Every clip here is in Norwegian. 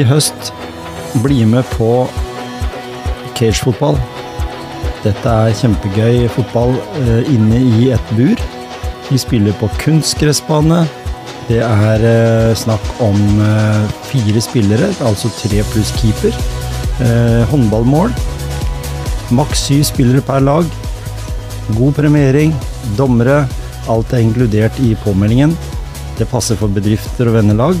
i høst, bli med på cagefotball. Dette er kjempegøy fotball eh, inne i et bur. Vi spiller på kunstgressbane. Det er eh, snakk om eh, fire spillere, altså tre pluss keeper. Eh, håndballmål. Maks syv spillere per lag. God premiering. Dommere. Alt er inkludert i påmeldingen. Det passer for bedrifter og vennelag.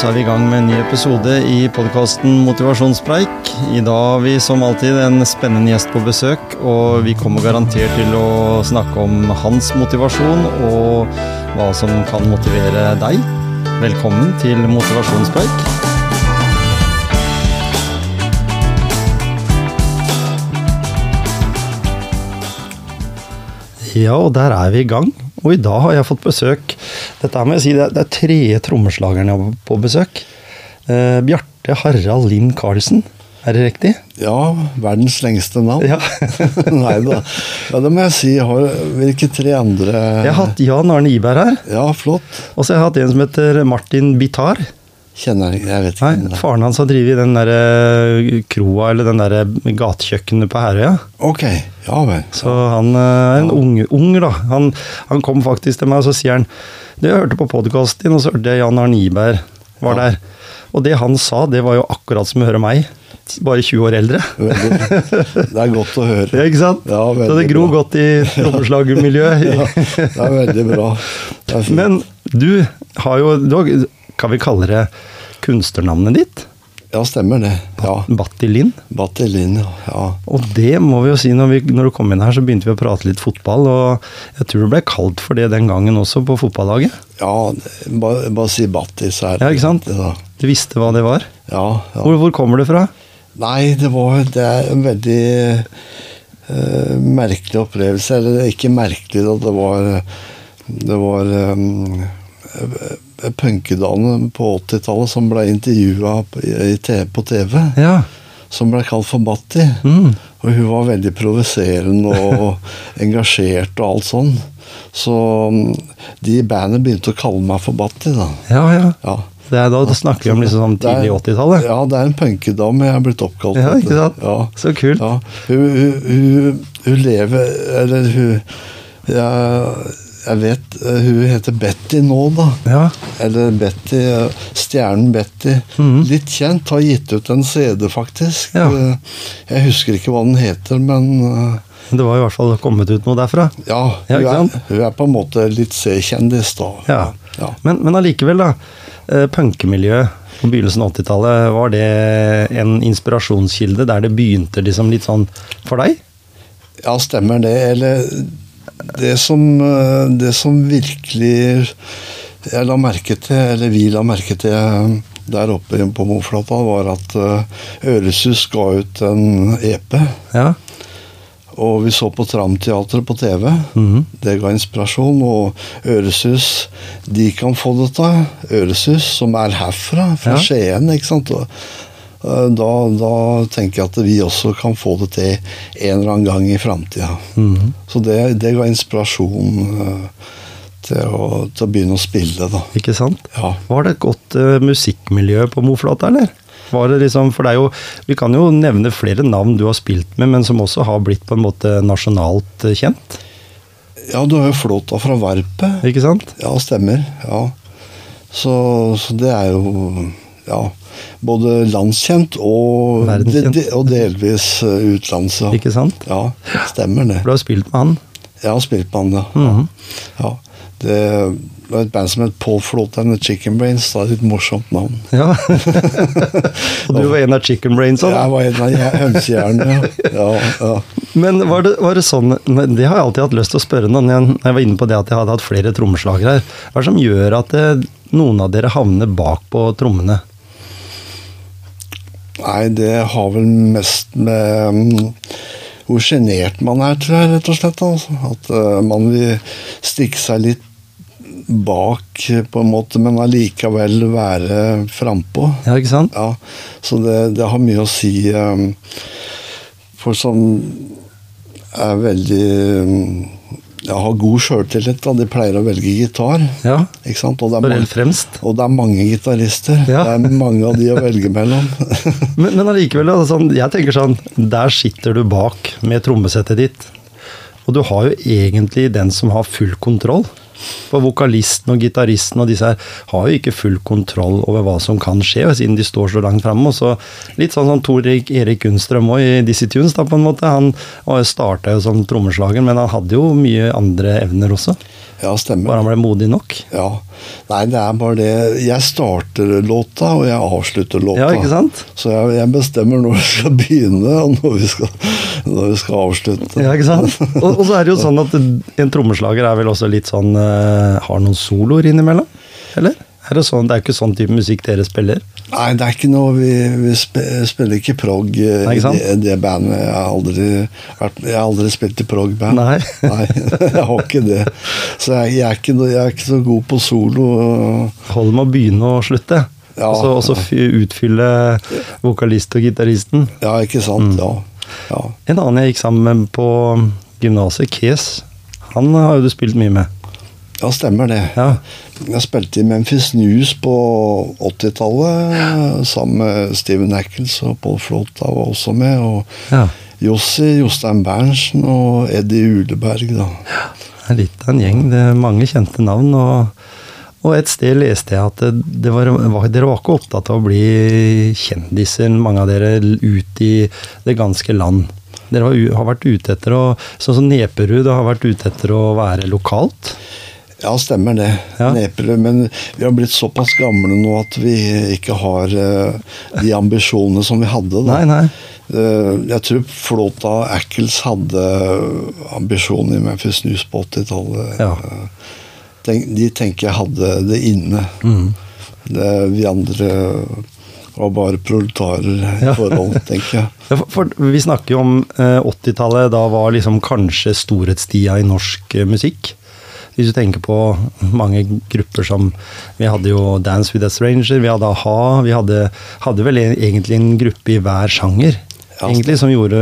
Så er vi i gang med en ny episode i podkasten Motivasjonspreik. I dag har vi som alltid en spennende gjest på besøk, og vi kommer garantert til å snakke om hans motivasjon og hva som kan motivere deg. Velkommen til Motivasjonspreik. Ja, og der er vi i gang. Og i dag har jeg fått besøk Dette her må jeg si, det er, det er jeg har på besøk. Eh, Bjarte Harald Lind Karlsen. Er det riktig? Ja, verdens lengste navn. Ja. Nei da. Ja, det må jeg si. Har hvilke tre andre Jeg har hatt Jan Arne Iberg her. Ja, flott. Og så har jeg hatt en som heter Martin Bitar. Kjenner jeg Jeg vet ikke. Nei. Faren hans har drevet den der eh, kroa, eller den der gatekjøkkenet på Herøya. Ok, ja vel. Så han eh, er en ung, ung da. Han, han kom faktisk til meg, og så sier han Du, jeg hørte på podkasten din, og så hørte jeg Jan Arne Iberg var Ja. der. Og det han sa, det var jo akkurat som å høre meg. Bare 20 år eldre. Det er godt å høre. Ja, ikke sant? Ja, så det gror godt i trommeslagermiljøet. Ja, det er veldig bra. Er. Men du har jo du har, Kan vi kalle det kunstnernavnet ditt? Ja, stemmer det. Ja. Batti Battilin, Battelin, ja. Og det må vi jo si, når, vi, når du kom inn her, så begynte vi å prate litt fotball. Og jeg tror det ble kalt for det den gangen også, på fotballaget. Ja, bare, bare si er det Ja, ikke sant? Ja. Du visste hva det var? Ja, ja. Hvor, hvor kommer det fra? Nei, det var Det er en veldig uh, merkelig opplevelse. Eller ikke merkelig, da. Det var Det var um, punkedame på 80-tallet som ble intervjua på, i te- på TV. Ja. Som ble kalt for Batti. Mm. Og hun var veldig provoserende og engasjert og alt sånn. Så um, de i bandet begynte å kalle meg for Batti, da. Ja, ja. Ja. Det er, da snakker vi om liksom sånn tidlig er- 80-tallet. Ja, det er en punkedame jeg er blitt oppkalt Ja, ikke sant? Ja. Så kult. Ja. Hun, hun, hun, hun lever Eller hun jeg, jeg vet eh, Hun heter Betty nå, da. Ja. Eller Betty. Stjernen Betty. Mm. Litt kjent. Har gitt ut en CD, faktisk. Ja. Eh, Jeg husker ikke hva den heter, men eh, Det var i hvert fall kommet ut noe derfra. ja, hun, er, hun er på en måte litt C-kjendis, da. Ja. Ja. Men, men allikevel, da. Punkemiljøet på begynnelsen av 80-tallet, var det en inspirasjonskilde der det begynte liksom litt sånn for deg? Ja, stemmer det. Eller det som, eh, det som virkelig jeg la merke til, eller vi la merke til eh, der oppe på Moflata, var at eh, Øresus ga ut en EP. Ja. Og vi så på Tramteatret på TV. Mhm. Det ga inspirasjon. Og Øresus, de kan få dette. Øresus, som er herfra, fra Ja. Skien. ikke sant? Og, da, da tenker jeg at vi også kan få det til en eller annen gang i framtida. Mhm. Så det, det ga inspirasjon eh, til, å, til å begynne å spille, da. Ikke sant? Ja. Var det et godt uh, musikkmiljø på Moflata, eller? Var det liksom, for det er jo, Vi kan jo nevne flere navn du har spilt med, men som også har blitt på en måte nasjonalt eh, kjent. ja, du har jo Flåta fra Varpet. Ikke sant? Ja, stemmer. Ja. Så, så det er jo ja, både landskjent og, de, og delvis eh, utenlands. Ja. Ikke sant? ja, stemmer det. For du har spilt med han. Jeg har spilt med han, ja. Mhm. ja. Det var et band som het Paul Float and the Chicken Brains. Det er et morsomt navn. Ja. Og du var en av Chicken Brains òg? Jeg var en av je- hønsehjernene. Ja. Ja, ja. Men var det, var det sånn Det har jeg alltid hatt lyst til å spørre noen når jeg var inne på det at jeg hadde hatt flere trommeslagere her. Hva er det som gjør at det, noen av dere havner bak på trommene? Nei, det har vel mest med mm, hvor sjenert man er, tror jeg, rett og slett. Altså. At eh, man vil stikke seg litt bak, på en måte, men allikevel være frampå. Ja, ikke sant? Ja, så det, det har mye å si. Um, for som er veldig ja, har god sjøltillit, de pleier å velge gitar. Ja. Ikke sant? Og det er mange, og det er mange gitarister. Ja. Det er mange av de å velge mellom. Men, men allikevel, altså, jeg tenker sånn Der sitter du bak med trommesettet ditt. Og du har jo egentlig den som har full kontroll. For vokalisten og gitaristen og disse her har jo ikke full kontroll over hva som kan skje, siden de står så langt framme. Litt sånn som Tor Erik Gunnstrøm òg i Dizzie Tunes, da, på en måte. Han starta jo som trommeslager, men han hadde jo mye andre evner også. Ja, stemmer. Bare han ble modig nok. Ja. Nei, det er bare det Jeg starter låta, og jeg avslutter låta. Ja, ikke sant? Så jeg, jeg bestemmer når vi skal begynne, og når vi skal, når vi skal avslutte. Ja, ikke sant? Og, og så er det jo sånn at en trommeslager er vel også litt sånn eh, Har noen soloer innimellom? Eller? Er det, sånn, det er ikke sånn type musikk dere spiller? Nei, det er ikke noe Vi, vi spiller ikke prog eh, Nei, ikke sant? det, det bandet. Jeg har aldri, vært, jeg har aldri spilt i prog-band. Nei. Nei, jeg har ikke det. Så jeg, jeg, er ikke, jeg er ikke så god på solo. Holder med å begynne og slutte. Ja. og så utfylle vokalist og gitaristen. Ja, ikke Mm. sant? Ja. ja. En annen jeg gikk sammen med på gymnaset, Kes, han har jo du spilt mye med. Ja, stemmer det. Ja. Jeg spilte i Memphis News på 80-tallet sammen med Steven Ackles og Paul Flåta var også med. Og ja. Jossi, Jostein Berntsen og Eddie Uleberg, da. Det er litt av en gjeng. Det er mange kjente navn. Og, og et sted leste jeg at det, det var, var, dere var ikke opptatt av å bli kjendiser, mange av dere, ut i det ganske land. Dere har, har vært ute etter å Sånn som Neperud har vært ute etter å være lokalt. Ja, stemmer det. Ja. Nepere, Men vi har blitt såpass gamle nå at vi ikke har uh, de ambisjonene som vi hadde. da. Nei, nei. Uh, jeg tror Flåta Ackles hadde ambisjoner i Memphis News på 80-tallet. Ja. Eh, tenk- De tenker jeg hadde det inne. Mm. Det, vi andre var bare proletarer i forhold, tenker jeg. Ja, for, for vi snakker jo om eh, 80-tallet. Da var liksom kanskje storhetstida i norsk eh, musikk. Hvis du tenker på mange grupper som Vi hadde jo Dance with a Stranger, vi hadde a-ha. Vi hadde, hadde vel egentlig en gruppe i hver sjanger. Egentlig Som gjorde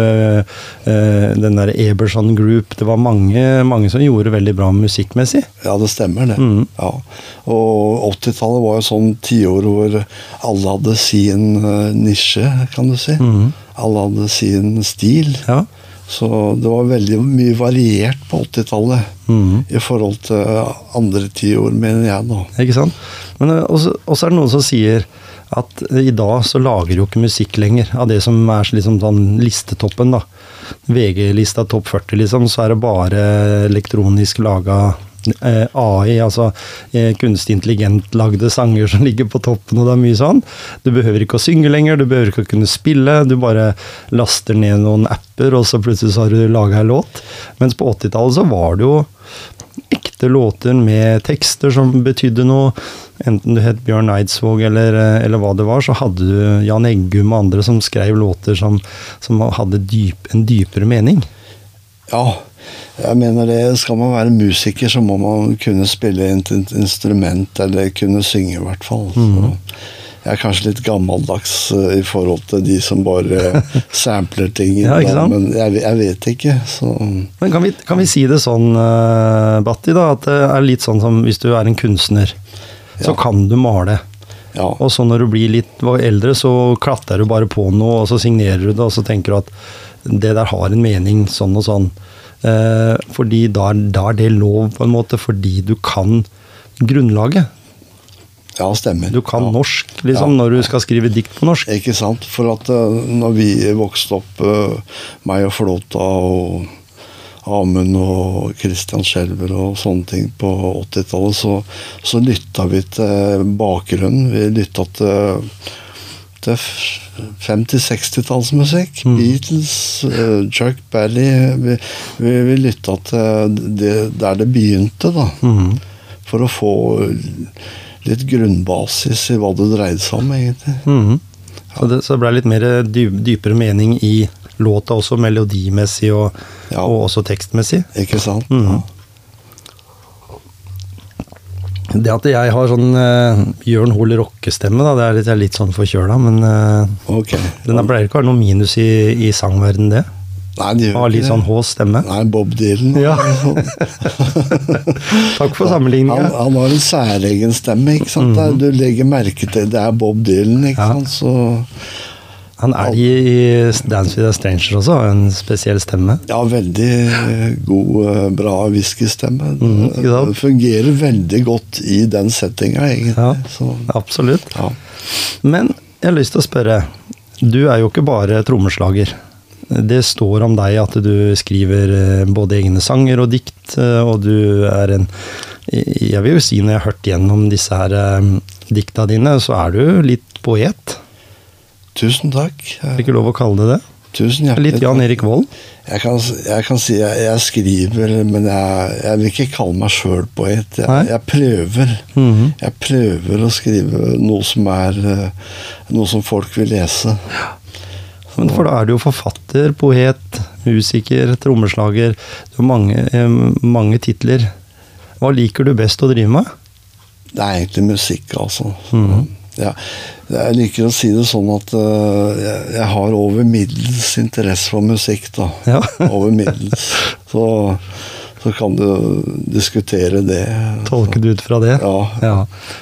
uh, den der Eberson Group. Det var mange, mange som gjorde veldig bra musikkmessig. Ja, det stemmer, det. Mm. Ja. Og 80-tallet var jo sånn tiår hvor alle hadde sin eh, nisje, kan du si. Mm. Alle hadde sin stil. Ja. Så det var veldig mye variert på 80-tallet mm. i forhold til andre tiår, mener jeg, nå. Ikke sant? Men eh, også, også er det noen som sier at eh, i dag så lager jo ikke musikk lenger av det som er liksom sånn listetoppen, da. VG-lista topp 40, liksom, så er det bare elektronisk laga eh, AI, altså eh, kunstig intelligent lagde sanger som ligger på toppen, og det er mye sånn. Du behøver ikke å synge lenger, du behøver ikke å kunne spille, du bare laster ned noen apper, og så plutselig så har du laga en låt. Mens på 80-tallet så var det jo ekte låter med tekster som betydde noe. Enten du het Bjørn Eidsvåg eller, eh, eller hva det var, så hadde du Jan Eggum og andre som skrev låter som, som hadde dyp, en dypere mening. Ja, jeg mener det. Skal man være musiker, så må man kunne spille et instrument, eller kunne synge, i hvert fall. Mm. Jeg er kanskje litt gammeldags eh, i forhold til de som bare sampler ting. Ja, da? Men jeg, jeg vet ikke, så Men kan vi, kan vi si det sånn, uh, Batti, da, at det er litt sånn som hvis du er en kunstner, så kan du male. ja. Og så når du blir litt eldre, så klatrer du bare på noe, og så signerer du det, og så tenker du at det der har en mening, sånn og sånn. Eh, fordi da, da er det lov, på en måte, fordi du kan grunnlaget. ja, stemmer. Du kan ja. norsk, liksom, Ja. når du skal skrive dikt på norsk. Ikke sant? For at eh, når vi vokste opp, eh, meg og Flåta og Amund og Christian Skjelver og sånne ting på 80-tallet, så, så lytta vi til bakgrunnen. Vi lytta til, til f- 50-60-tallsmusikk. Mm. Beatles, uh, Chuck Berry. Vi, vi, vi lytta til det, der det begynte, da. Mm. For å få litt grunnbasis i hva det dreide seg om, egentlig. Mhm. Så, det, så det ble litt mer dyp, dypere mening i låta også, melodimessig og, Ja. og også tekstmessig. Ikke sant? Mhm. Det at jeg har sånn uh, Jørn Hoel rockestemme, da, det er litt, er litt sånn forkjøla, men uh, okay. den pleier ikke å være noe minus i, i sangverden, det. Nei, de Har litt sånn hås-stemme. Nei, Bob Dylan. Ja. Takk for sammenligninga. han har en særegen stemme, ikke sant. Mm -hmm. Du legger merke til det er Bob Dylan, ikke Ja. sant. Så Han er i, i Dance with a Stranger også, har en spesiell stemme. ja, veldig eh, god, eh, bra whiskystemme. Mm, -hmm. Fungerer veldig godt i den settinga, egentlig. Ja. Så, Absolutt. ja. Men jeg har lyst til å spørre. Du er jo ikke bare trommeslager. Det står om deg at du skriver eh, både egne sanger og dikt, og du er en Jeg vil jo si, når jeg har hørt gjennom disse her dikta dine, så er du litt poet. Tusen takk. Er det ikke lov å kalle det det? Tusen hjertelig Litt Jan Erik Vold? Jeg kan, jeg kan si jeg, jeg skriver, men jeg, jeg vil ikke kalle meg sjøl poet. Jeg, jeg prøver. Mhm. Jeg prøver å skrive noe som er eh, Noe som folk vil lese. Men for da er du jo forfatter, poet, musiker, trommeslager. Du har mange, eh, mange titler. Hva liker du best å drive med? Det er egentlig musikk, altså. Mhm. ja, jeg liker å si det sånn at uh, jeg, jeg har over middels interesse for musikk, da. Ja. over middels. Så, så kan du diskutere det. Tolke det ut fra det? Ja.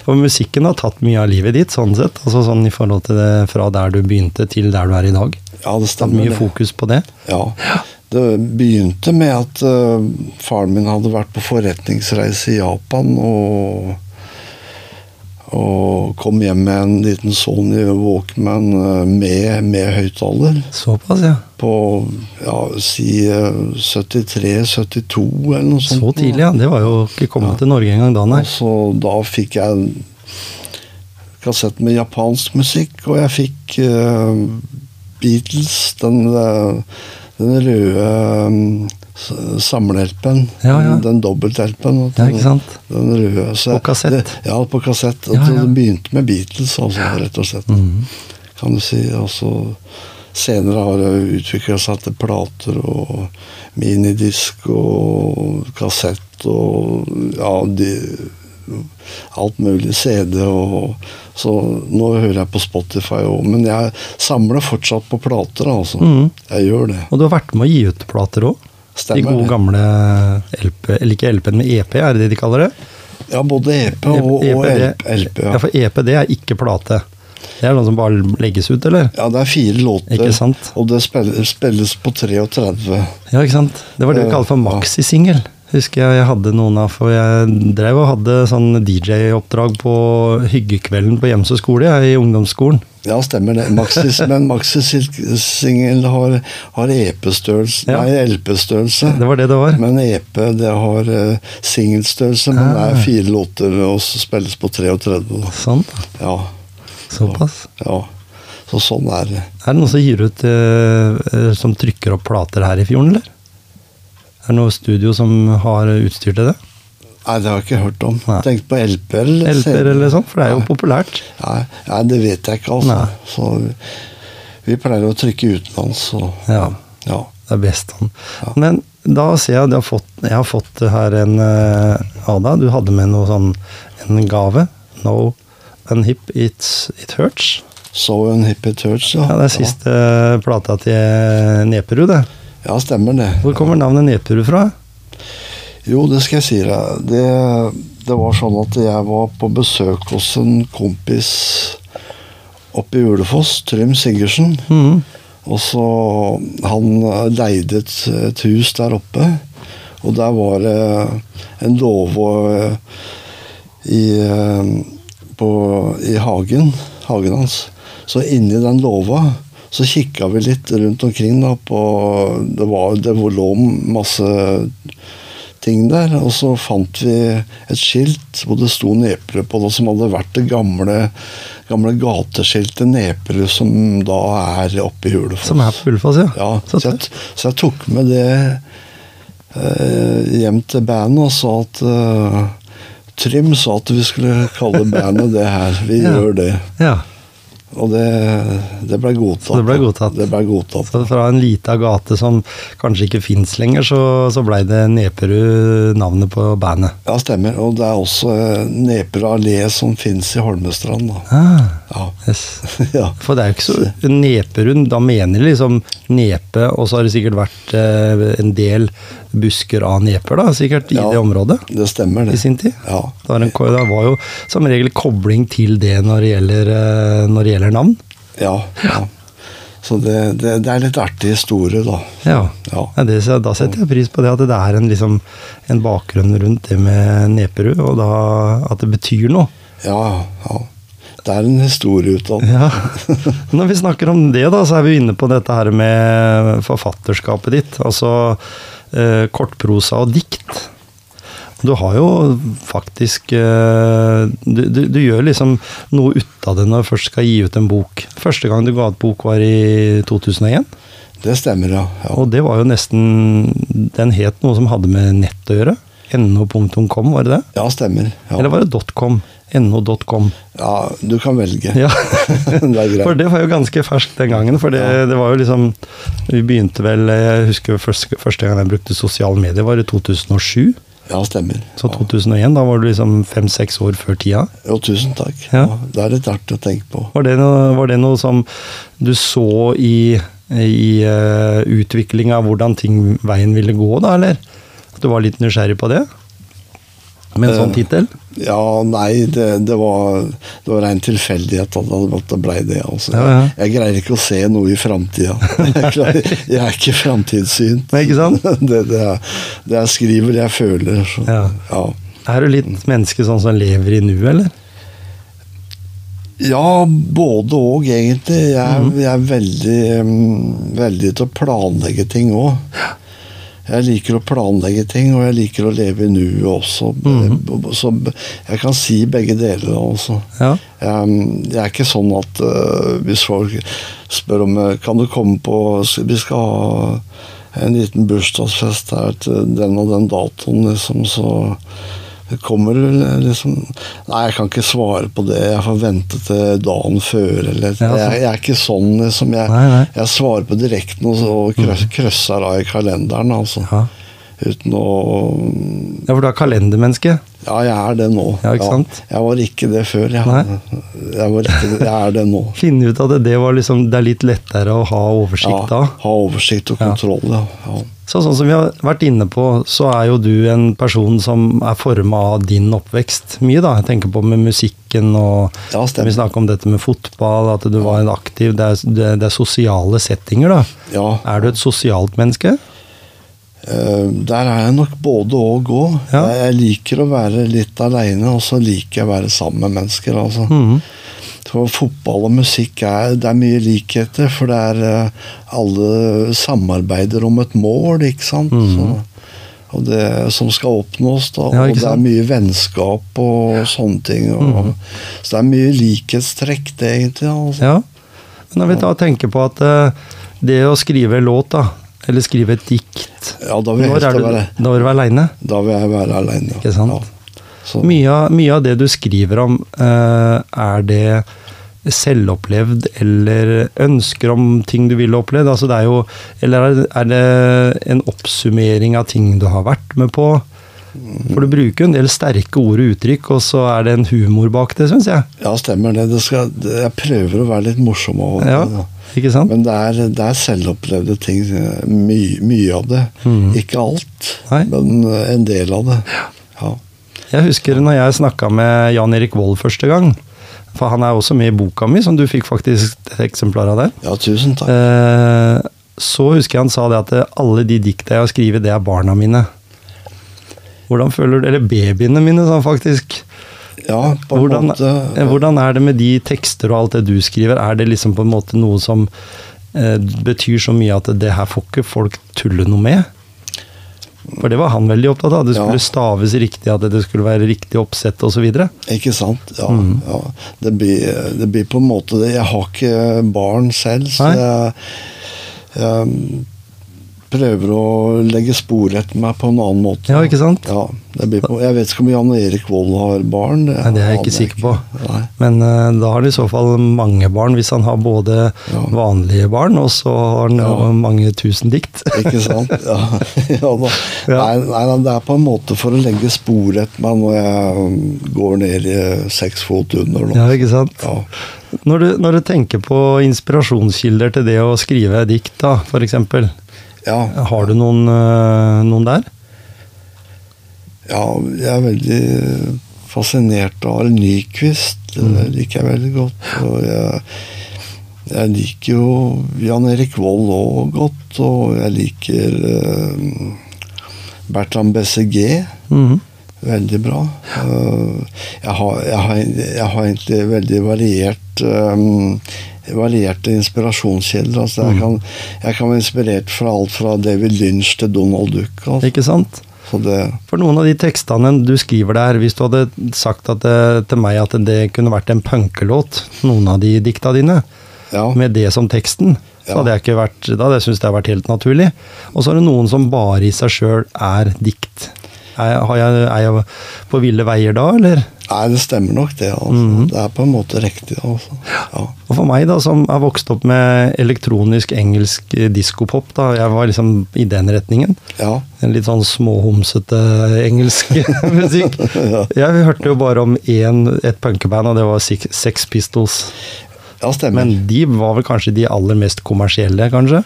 For musikken har tatt mye av livet ditt, sånn sett. Altså sånn i forhold til det fra der du begynte til der du er i dag. Ja, det Tatt stemmer. mye det. fokus på det. Ja. Det begynte med at uh, faren min hadde vært på forretningsreise i Japan og og kom hjem med en liten Sony Walkman eh, med, med høyttaler. Såpass, ja. På ja, si eh, 73-72 eller noe sånt. Så tidlig, ja. Det var jo ikke kommet til Norge engang da, nei. Og så da fikk jeg en kassett med japansk musikk, og jeg fikk uh, Beatles, den, eh, den røde um. Ja, ja. Den du. Ja, ikke sant? Den røde. Så På kassett? Det, ja, på kassett. Ja, ja. Det begynte med Beatles, altså, rett og slett. Mhm. Kan du si. Og så senere har det utvikla seg til plater og minidisk og kassett og ja, de, alt mulig. CD og Så nå hører jeg på Spotify òg. Men jeg samler fortsatt på plater, altså. Mm. Jeg gjør det. Og du har vært med å gi ut plater òg? De gode det. gamle LP, eller ikke LP-en, men EP, er det det de kaller det? Ja, både EP og, og det- LP. LP ja. ja. for EP det er ikke plate. Det er noe som bare legges ut, eller? ja, det er fire låter, Ikke sant? og det spilles, spilles på 33. Ja, ikke sant? Det var det vi kalte for Ja. Husker jeg jeg hadde noen av, for jeg drev og hadde sånn DJ-oppdrag på hyggekvelden på Hjemsø skole, jeg, i ungdomsskolen. Ja, stemmer det. Maxis, men Maxis-singel har, har EP-størrelse, Ja. nei, LP-størrelse. Det var det det var. Men EP det har uh, singelstørrelse, men det Ah. er fire låter og så spilles på 33. Da. Sånn, Ja, såpass. ja. Så sånn er det. Er det noen som gir ut eh, som trykker opp plater her i fjorden, eller? Er det noe studio som har utstyr til det? Nei, det har jeg ikke hørt om. Nei. Tenk på LP eller LP-er eller sånn? For det er jo Nei. populært. Nei, nei, det vet jeg ikke, altså. Så vi pleier å trykke utenlands, så Ja. ja. Det er best sånn. Ja. Men da ser jeg at du har fått, jeg har fått her en eh, Ada, du hadde med noe sånn en gave. No unhip it's, it hurts. So and hip it hurts, ja. Ja, det er siste plata til Neperud, det. Ja, stemmer det. Hvor kommer navnet Neperud fra? Jo, det skal jeg si deg. Det, det var sånn at jeg var på besøk hos en kompis oppe i Ulefoss, Trym Sigurdsen. Mhm. Og så Han leide et, et hus der oppe, og der var det en låve eh, i, eh, på, i hagen, hagen hans. Så inni den låva så kikka vi litt rundt omkring. da på, Det, var, det lå masse ting der. Og så fant vi et skilt hvor det sto Neperud på det, som hadde vært det gamle, gamle gateskiltet Neperud, som da er oppe i Hulefoss. Som er på Hulefoss, ja. Ja, Så så jeg, så jeg tok med det eh, hjem til bandet og sa at eh, Trym sa at vi skulle kalle bandet det her. Vi Ja. gjør det. ja. Og det, det ble godtatt. Så det ble godtatt. Det ble godtatt. Så fra en lita gate som kanskje ikke fins lenger, så, så blei det Neperud navnet på bandet. Ja, stemmer. Og det er også Neperud allé som fins i Holmestrand. Da. Ah, Ja. yes. ja. For det er jo ikke så Neperud, da mener de liksom nepe, og så har det sikkert vært eh, en del busker av neper, da, sikkert i Ja. det området Det stemmer, i det. sin tid. Ja. Det var, en, det var jo som regel kobling til det når det gjelder, eh, når det gjelder navn. ja, ja. Så det, det, det er litt artig historie, da. Ja. Ja. Ja, det, da setter jeg pris på det, at det er en, liksom, en bakgrunn rundt det med Neperud, og da, at det betyr noe. Ja, ja. Det er en historie ut av det. Ja. Når vi snakker om det, da, så er vi inne på dette her med forfatterskapet ditt. Altså eh, kortprosa og dikt. Du har jo faktisk eh, du, du, du gjør liksom noe ut av det når du først skal gi ut en bok. Første gang du ga ut bok, var i 2001. Det stemmer, ja. ja. Og det var jo nesten Den het noe som hadde med nett å gjøre. No.com, var det det? Ja, stemmer. Ja. Eller var det .com? No.com. ja, du kan velge. Ja. det. For det var jo ganske ferskt den gangen. For det, Ja. det var jo liksom Vi begynte vel Jeg husker første, første gang jeg brukte sosiale medier, var i 2007. Ja, stemmer. Så Ja. 2001, da var du liksom fem-seks år før tida. Jo, tusen takk. Ja. Ja. det er litt artig å tenke på. Var det noe, var det noe som du så i, i uh, utviklinga av hvordan ting, veien ville gå, da, eller? At du var litt nysgjerrig på det? Med en sånn Eh, tittel? Ja, nei, det, det var Det var ren tilfeldighet at det, ble det blei det. Altså. Ja, ja. Jeg greier ikke å se noe i framtida. Jeg, jeg er ikke framtidssynt. Ikke sant? Det, det, er, det er skriver, jeg føler. Så, Ja. Er du litt menneske sånn som lever i nuet, eller? Ja, både og, egentlig. Jeg, er- jeg er veldig, mm, veldig til å planlegge ting òg. Jeg liker å planlegge ting, og jeg liker å leve i nuet også. Så jeg kan si begge deler, også. Ja. Jeg, jeg er ikke sånn at øh, hvis folk spør om øh, Kan du komme på Vi skal ha en liten bursdagsfest her til den og den datoen, liksom, så kommer liksom Nei, jeg kan ikke svare på det. Jeg får vente til dagen før, eller Ja, altså. jeg, jeg er ikke sånn, liksom. Jeg, Nei, nei. jeg svarer på direkten og, og krøs, krøsser av i kalenderen, altså. Ja. Uten å ja, for du er kalendermenneske? Ja, jeg er det nå. Ja, ikke sant? Jeg var ikke det før. Jeg, jeg, var ikke det, jeg er det nå. Finne ut av det, det, var liksom, det er litt lettere å ha oversikt da. Ja, ha oversikt og Ja. kontroll, ja. Så sånn som vi har vært inne på, så er jo du en person som er forma av din oppvekst mye, da. Jeg tenker på med musikken og Ja. Vi snakker om dette med fotball, at du var en aktiv Det er, det er- sosiale settinger, da. ja. Er du et sosialt menneske? Eh, der er jeg nok både og òg. Ja. Jeg, liker å være litt aleine, og så liker jeg å være sammen med mennesker. altså. Mhm. For fotball og musikk er, det er mye likheter, for det er eh, alle samarbeider om et mål, ikke sant. Så, og det som skal oppnås, da. Ja, og det er mye vennskap og sånne ting. Og, Så det er mye likhetstrekk, det, egentlig. Altså. Ja. Men når vi da tenker på at eh, det å skrive låt, da, eller skrive et dikt Ja, da vil jeg Når er du, være, når er du aleine? da vil jeg være aleine. Ikke sant? Ja. Så, Mye, av- mye av det du skriver om, eh, er det selvopplevd, eller ønsker om ting du ville opplevd? Altså det er jo, eller er det- en oppsummering av ting du har vært med på? For du bruker jo en del sterke ord og uttrykk, og så er det en humor bak det, syns jeg. ja, stemmer det. det, skal, jeg prøver å være litt morsom. over Ja, ikke sant? Men det er, det er selvopplevde ting. Mye, mye av det. Ikke alt, Nei. men en del av det. Ja. Jeg husker når jeg snakka med Jan Erik Vold første gang. For han er også med i boka mi, som du fikk faktisk et eksemplar av der. ja, tusen takk. Eh, så husker jeg han sa det at eh, alle de dikta jeg har skrevet, det er barna mine. Hvordan føler du Eller babyene mine, sa han faktisk. Ja, på en Hvordan, måte. Ja. hvordan er det med de tekster og alt det du skriver? Er det liksom på en måte noe som eh, betyr så mye at det her får ikke folk tulle noe med? For det var han veldig opptatt av. Det Ja. skulle staves riktig, at det skulle være riktig oppsett osv. Ikke sant? Ja. Mm. ja. Det, blir, det blir på en måte det. Jeg har ikke barn selv, så jeg, jeg prøver å legge spor etter meg på en annen måte. Ja, ikke sant? Ja, det blir på, jeg vet ikke om Jan Erik Vold har barn. Nei, det er jeg ikke sikker på. Nei. Men uh, da har han i så fall mange barn, hvis han har både Ja. vanlige barn, og så har han Ja. mange tusen dikt. Ikke sant? Ja, da. Nei, nei, det er på en måte for å legge spor etter meg når jeg um, går ned i seks fot under. Ja, ikke sant? Ja. Når du, når du tenker på inspirasjonskilder til det å skrive dikt, da, eksempel. Ja, Har du noen, eh, noen der? ja, jeg er veldig fascinert av Nyquist. Mm. Det liker jeg veldig godt. Og jeg, jeg liker jo Jan Erik Vold òg godt, og jeg liker uh, Bertram Bessegé. Mhm. Veldig bra. Uh, jeg, har, jeg, har, jeg har egentlig veldig variert um, varierte inspirasjonskilder. Altså jeg, kan, jeg kan være inspirert fra alt fra David Lynch til Donald Duck. Altså. Ikke sant? Så det, For noen av de tekstene du skriver der, hvis du hadde sagt at det, til meg at det kunne vært en punkelåt, noen av de dikta dine, ja, med det som teksten, så hadde jeg ikke vært, da hadde jeg syntes det hadde vært helt naturlig. Og så er det noen som bare i seg sjøl er dikt. Er, har jeg, er jeg på ville veier da, eller? Nei, det stemmer nok, det. Altså. Mhm. Det er på en måte riktig. Altså. Ja. Og for meg, da, som er vokst opp med elektronisk engelsk eh, diskopop, da, jeg var liksom i den retningen. Ja. En litt sånn småhomsete engelsk musikk. Ja. Jeg hørte jo bare om én, et punkeband, og det var Sex Pistols. ja, stemmer. Men de var vel kanskje de aller mest kommersielle, kanskje?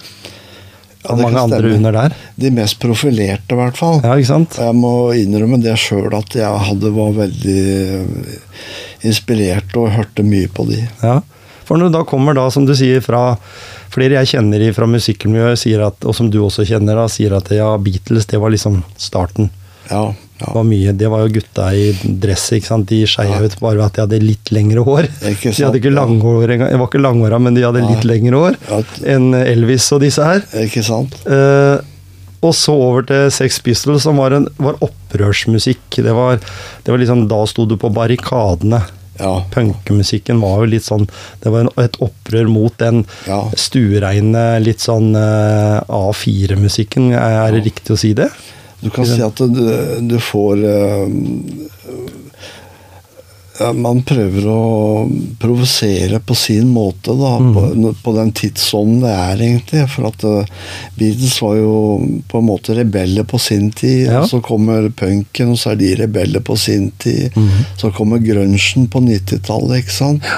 Ja, Og det mange andre under der. De mest profilerte, i hvert fall. Ja, ikke sant? Jeg må innrømme det sjøl at jeg hadde var veldig inspirert og hørte mye på de. Ja. For når du da kommer da, som du sier, fra flere jeg kjenner fra musikkmiljøet, og som du også kjenner, da, sier at ja, Beatles, det var liksom starten. Ja, ja. var mye, det var jo gutta i dress, ikke sant. De skeia ut bare ved at de hadde litt lengre hår. Ikke De hadde ikke ja. langhår engang. det var ikke langhåra, men de hadde litt lengre hår Ja, enn Elvis og disse her. Ikke sant? Eh, og så over til Sex Pistols, som var, en, var opprørsmusikk. Det var, det var liksom, Da sto du på barrikadene. Ja. Punkemusikken var jo litt sånn Det var en, et opprør mot den Ja. stuereine, litt sånn uh, A4-musikken. Er, er det riktig å si det? Du kan si at du, du får eh, ja, Man prøver å provosere på sin måte, da, mm. på, på den tidsånden det er, egentlig. For at eh, Beatles var jo på en måte rebeller på sin tid. Ja. Så kommer punken, og så er de rebeller på sin tid. Mm. Så kommer grunchen på 90-tallet, ikke sant.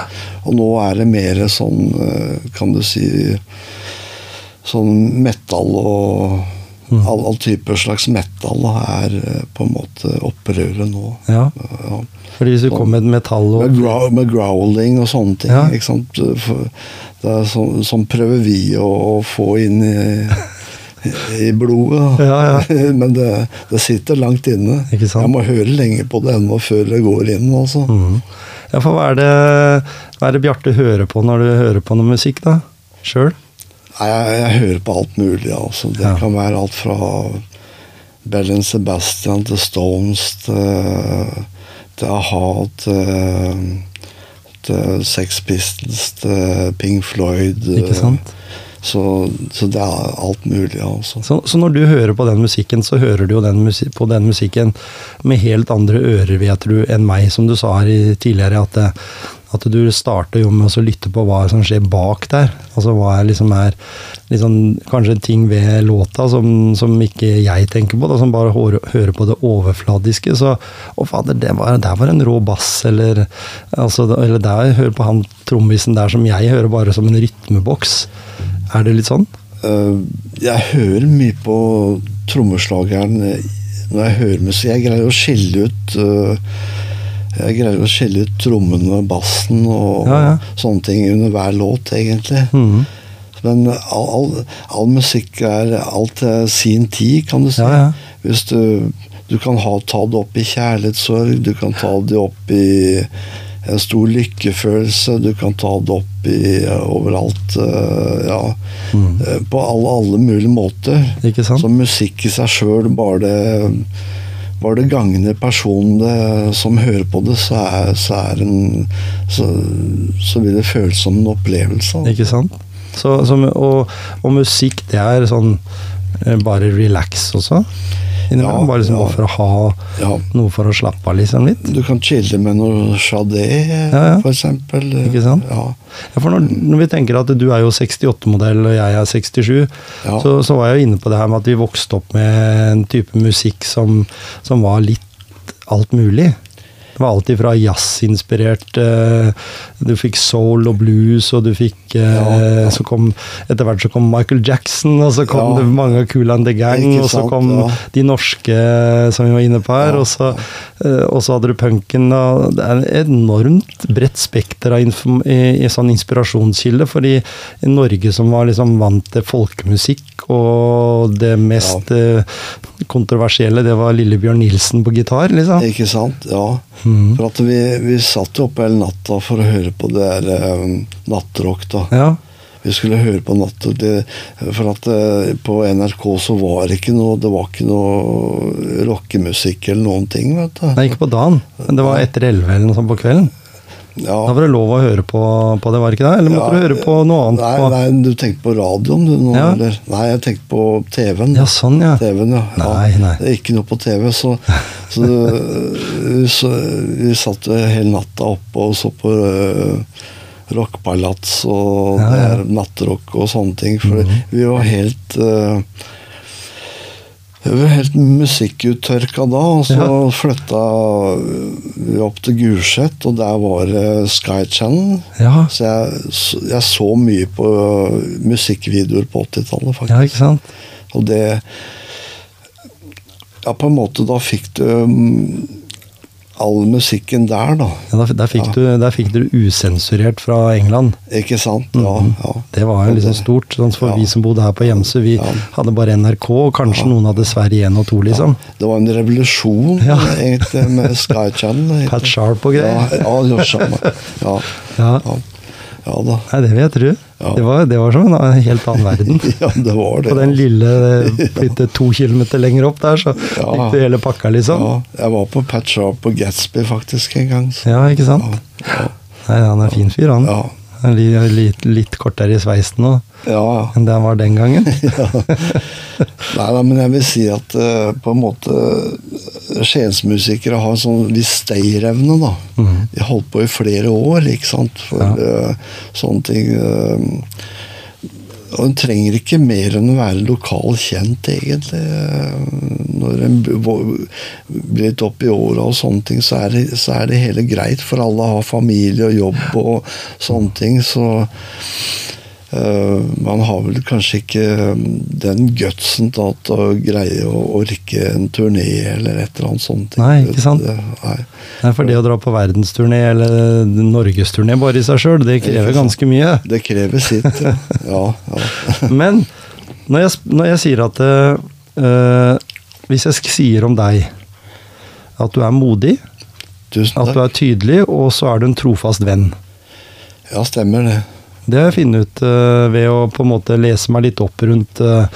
Og nå er det mer sånn, eh, kan du si Sånn metal og Mhm. all, all type slags metal er eh, på en måte opprøret nå. Ja. Ja. Fordi hvis du kom med metall og Med, grow, med growling og sånne ting. Ja. Ikke sant? Det sånn, sånn prøver vi å, å få inn i, i blodet. Ja, ja. Men det, det sitter langt inne. Ikke sant? Jeg må høre lenge på det ennå før det går inn. Altså. Mm. Ja, for hva er det, hva er det Bjarte hører på når du hører på noe musikk, da? Sjøl? Nei, jeg, jeg hører på alt mulig. Altså. Det Ja. kan være alt fra Bellin Sebastian til Stones til, til a-ha til, til Sex Pistols til Pink Floyd. Ikke sant? Så, så det er alt mulig, altså. Så, så når du hører på den musikken, så hører du jo den på den musikken med helt andre ører, vet du, enn meg, som du sa her tidligere, at, det, at du starter jo med å lytte på hva som skjer bak der. Altså hva er liksom er liksom, Kanskje ting ved låta som, som ikke jeg tenker på, da, som bare hører, på det overfladiske. Så Å, fader, det var, der var en rå bass, eller altså, Eller der hører på han trommisen der som jeg hører bare som en rytmeboks. Er det litt sånn? Eh, jeg hører mye på trommeslageren eh, når jeg hører musikk. Jeg greier å skille ut eh, jeg greier å skille ut trommene, og bassen og Ja, ja. sånne ting under hver låt, egentlig. Mhm. Men all, all, all musikk er alt til sin tid, kan du si. Ja. Hvis du, du kan ha, ta det opp i kjærlighetssorg, du kan ta det opp i en stor lykkefølelse, du kan ta det opp i eh, overalt. eh, ja, Mm. På alle, alle mulige måter. Ikke sant? Så musikk i seg sjøl, bare det bare det gagne personen det, som hører på det, så, er, så, er en, så, så vil det føles som en opplevelse. Ikke sant? Så, så, og, og musikk, det er sånn eh, bare relax også? Innimellom, Ja, bare liksom ja. for å ha Ja. noe for å slappe av, liksom, litt? Du kan chille med noe Chadé, Ja, for eksempel. Ikke sant? For når, når vi tenker at du er jo 68-modell og jeg er 67, Ja. så, så var jeg jo inne på det her med at vi vokste opp med en type musikk som, som var litt alt mulig. Var alltid fra jazzinspirert eh, Du fikk soul og blues, og du fikk eh, Ja, ja. Kom Etter hvert så kom Michael Jackson, og så kom Ja. det mange av Cool and the Gang, og så kom de norske som vi var inne på her, og så Eh, Og så hadde du punken. Og det er et enormt bredt spekter av i, i sånn inspirasjonskilde. fordi i Norge som var liksom vant til folkemusikk, og det mest eh, kontroversielle, det var Lillebjørn Nilsen på gitar, liksom. Ikke sant? Ja. Mhm. For at vi, vi satt jo oppe hele natta for å høre på det der um, nattrock, da. Ja. Vi skulle høre på det, for at eh, på NRK så var det ikke noe Det var ikke noe rockemusikk eller noen ting, vet du. Nei, ikke på dagen, men det var etter elleve eller noe sånt på kvelden. Ja. Da var det lov å høre på, på det, var det ikke det? Eller måtte Ja, du høre på noe annet? Nei, nei, du tenkte på radioen, du nå, Ja. eller? Nei, jeg tenkte på TV-en. Ja, sånn, ja. TV-en, ja. Nei, nei. Ikke noe på TV, så, så, så vi satt hele natta oppe og så på uh, rockpalats og Ja, ja. nattrock og sånne ting. For Mhm. vi var helt uh, vi var helt musikkuttørka da, og så Ja. flytta vi opp til Gulset, og der var det Sky Channel. Ja, Så jeg, så- jeg så mye på musikkvideoer på 80-tallet, faktisk. ja, ikke sant? Og det Ja, på en måte, da fikk du mm, all musikken der, da. Ja, der, der, fikk Ja. du, der fikk du usensurert fra England. Ikke sant? Ja. ja. Det var jo liksom stort. Sånn for vi som bodde her på Gjemse, vi hadde bare NRK, og kanskje noen hadde Sverige 1 og 2, liksom. Det var en revolusjon, Ja. egentlig, med Sky Channel. Pat Sharp og greier. ja, ja, Ja. ja. ja da. Nei, det vil jeg tro. Ja. Det, var, det var som en helt annen verden. Ja, det var det. På den lille flytte to kilometer lenger opp der, så Ja. fikk du hele pakka, liksom. Ja, jeg var på Pat Sharp på Gatsby faktisk en gang. så- Ja, ikke sant? Ja, Nei, han er fin fyr, han. ja, litt, litt kortere i sveisen nå ja. ja. enn det han var den gangen. Nei, da, men jeg vil si at uh, på en måte uh, Skiensmusikere har sånn viss stayerevne, da. Mm. De holdt på i flere år, ikke sant, for Ja. uh, sånne ting. eh, og en trenger ikke mer enn å være lokal kjent, egentlig. Når en blir litt opp i åra og sånne ting, så er, det, så er det hele greit, for alle har familie og jobb og sånne ting. Så man har vel kanskje ikke eh, den gutsen til å greie å orke en turné eller et eller annet sånt. Nei, ikke sant? Det, nei. Nei, for det å dra på verdensturné eller norgesturné bare i seg sjøl, det krever ganske mye. det krever sitt, ja. ja, ja. Men når jeg, når jeg sier at eh, Hvis jeg sier om deg at du er modig, at du er tydelig, og så er du en trofast venn. Ja, stemmer det. Det har jeg funnet ut uh, ved å på en måte lese meg litt opp rundt uh,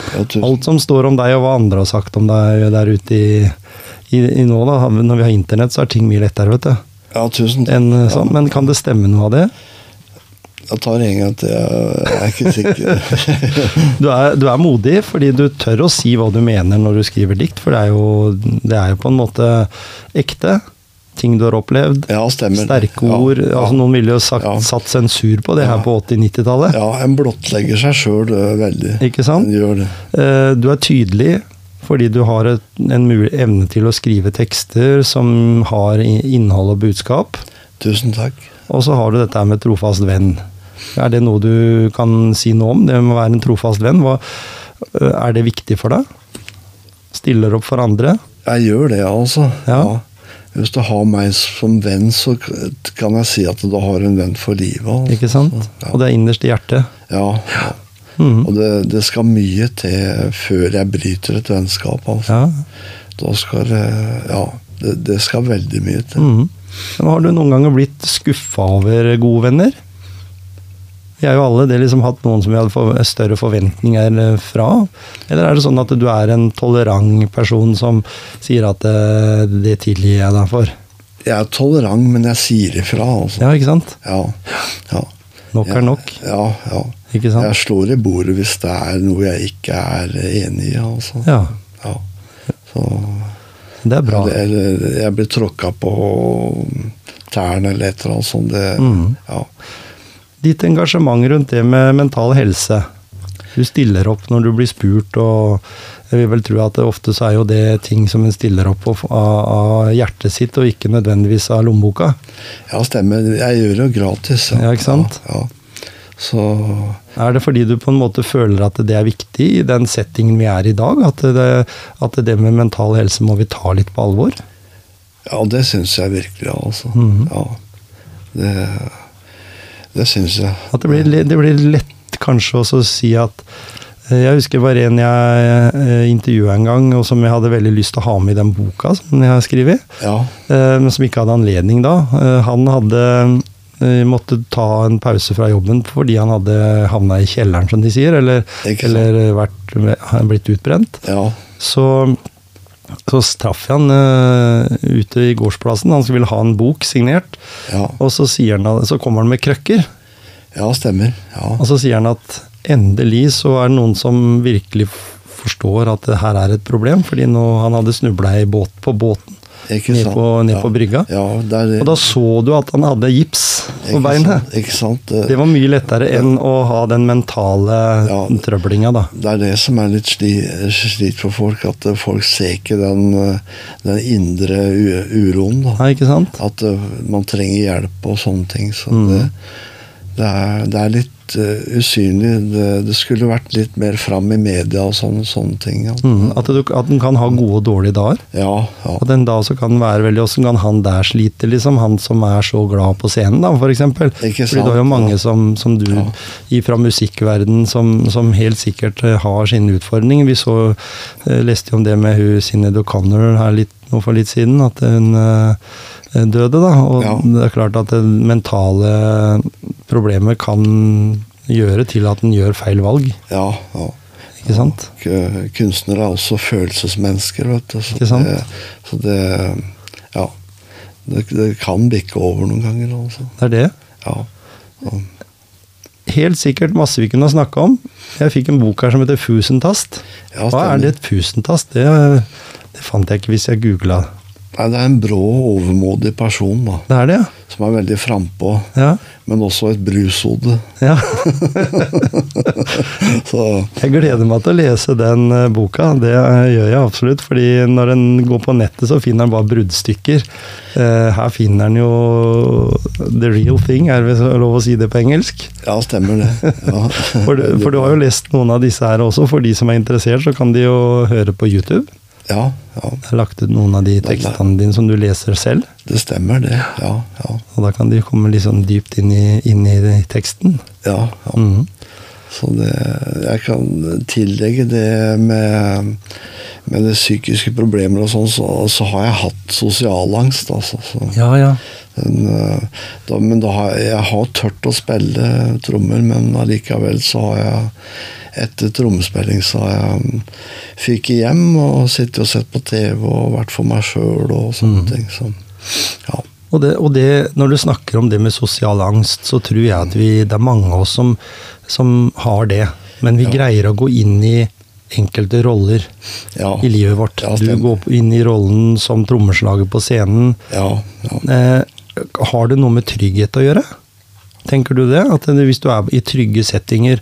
alt som står om deg, og hva andre har sagt om deg der ute i, i, i nå. da. Når vi har internett, så er ting mye lettere, vet du. Ja, tusen takk. Enn eh, sånn. Men kan det stemme noe av det? Jeg tar en gang til. Jeg er ikke sikker. Du er, du er modig fordi du tør å si hva du mener når du skriver dikt, for det er jo, det er jo på en måte ekte. Ting du har opplevd. Ja, stemmer. Sterke ord. ja. altså Noen ville jo sagt, Ja. satt sensur på det her på 80-90-tallet. Ja, en blottlegger seg sjøl veldig. Ikke sant? Eh, Du er tydelig fordi du har et, en mulig evne til å skrive tekster som har innhold og budskap. Tusen takk. Og så har du dette med trofast venn. Er det noe du kan si noe om? Det med å være en trofast venn. Hva, øh, er det viktig for deg? Stiller opp for andre? Jeg gjør det, altså. Ja. Hvis du har meg som venn, så kan jeg si at du har en venn for livet. Altså. Ikke sant? Ja. Og det er innerst i hjertet. Ja. ja. Mm. Og det, det skal mye til før jeg bryter et vennskap. Altså. Ja. Da skal det Ja, det, det skal veldig mye til. Mm. Men har du noen ganger blitt skuffa over gode venner? Vi har jo alle det liksom hatt noen som vi hadde for, større forventninger eh, fra. Eller er det sånn at du er en tolerant person som sier at det, det tilgir jeg deg for? Jeg er tolerant, men jeg sier ifra. Altså. Ja, ikke sant? Ja. ja. Nok er nok. Ja, ja. Ikke sant? Jeg slår i bordet hvis det er noe jeg ikke er enig i. Altså. Ja, Ja. Så, det er bra. eller jeg blir tråkka på tærne eller et eller annet sånt. Det, Mm. ja. Ditt engasjement rundt det med mental helse. Du stiller opp når du blir spurt, og jeg vil vel tro at det ofte så er jo det ting som en stiller opp av, av hjertet sitt, og ikke nødvendigvis av lommeboka. ja, stemmer. Jeg gjør det jo gratis. Ja, ikke sant? Ja, ja. Så Er det fordi du på en måte føler at det er viktig i den settingen vi er i dag? At det, at det med mental helse må vi ta litt på alvor? Ja, det syns jeg virkelig, altså. Mhm. Ja. Det, det syns jeg. At det blir, det blir lett kanskje også å si at eh, Jeg husker det var en jeg eh, intervjua en gang, og som jeg hadde veldig lyst til å ha med i den boka som jeg har skrevet, Ja. eh, men som ikke hadde anledning da. Han hadde måtte ta en pause fra jobben fordi han hadde havna i kjelleren, som de sier, eller, eller vært, blitt utbrent. ja. Så, så traff jeg han uh, ute i gårdsplassen. Han ville ha en bok signert. Ja. Og så, han, så kommer han med krøkker. Ja, stemmer. Ja. Og så sier han at endelig så er det noen som virkelig forstår at det her er et problem. Fordi nå han hadde snubla båt, på båten ned på, ned ja. på brygga. Ja, det er. Og da så du at han hadde gips på beinet. Det, var mye lettere enn å ha den mentale Ja. trøblinga, da. det er det som er litt sli, slit for folk, at eh, folk ser ikke den, eh, den indre uroen. Da. Nei, ikke sant? At eh, man trenger hjelp og sånne ting. Så Mm. det, det, er, det er litt eh, usynlig. Det, det skulle vært litt mer fram i media og sånne, sånne ting. Ja. Mm, at, du, at den kan ha gode og dårlige dager. Ja, ja. At en dag så kan være veldig Åssen kan han der slite, liksom? Han som er så glad på scenen, da, for eksempel. Ikke Fordi det er jo mange som, som du, Ja. fra musikkverden, som, som helt sikkert eh, har sine utfordringer. Vi så, uh, leste jo om det med hun Sinead O'Connor her litt, nå for litt siden, at hun uh, døde, da. Og Ja. det er klart at det mentale problemer kan gjøre til at en gjør feil valg, ja, ja. ikke sant? Ja, Kunstnere er også følelsesmennesker, vet du. Så Ikke sant? Det, så det Ja. Det, det kan bikke over noen ganger, Også. Det er det. Ja. ja. Helt sikkert masse vi kunne ha snakka om. Jeg fikk en bok her som heter Fusentast. Ja, Hva er det et fusentast? Det, det fant jeg ikke hvis jeg googla. Nei, det er en brå, overmodig person, da. Det er det, ja. Som er veldig frampå. ja? Men også et brushode. Ja. Jeg gleder meg til å lese den eh, boka. Det eh, gjør jeg absolutt. fordi når en går på nettet, så finner en bare bruddstykker. Eh, her finner en jo the real thing, er det lov å si det på engelsk? ja, stemmer det. Ja. For, du- for du har jo lest noen av disse her også. For de som er interessert, så kan de jo høre på YouTube. Ja, ja, Jeg har lagt ut noen av de tekstene dine som du leser selv. det stemmer det. Ja, ja. Og da kan de komme litt sånn dypt inn i, inn i teksten. ja, ja. Mm. Så det, jeg kan tillegge det med, med det psykiske problemer og sånn, så, så har jeg hatt sosialangst, altså. Så, Ja, ja. Den, eh, da, men da har jeg, har tørt å spille trommer, men allikevel så har jeg etter trommespilling så har jeg fikk hjem og sittet og sett på TV og vært for meg sjøl og sånne ting. Så, ja. Og, det, og det, når du snakker om det med sosial angst, så tror jeg at vi, det er mange av oss som, som har det. Men vi Ja. greier å gå inn i enkelte roller Ja. i livet vårt. Ja, du går inn i rollen som trommeslager på scenen. Ja, ja. Eh, har det noe med trygghet å gjøre? Tenker du det? At hvis du er i trygge settinger,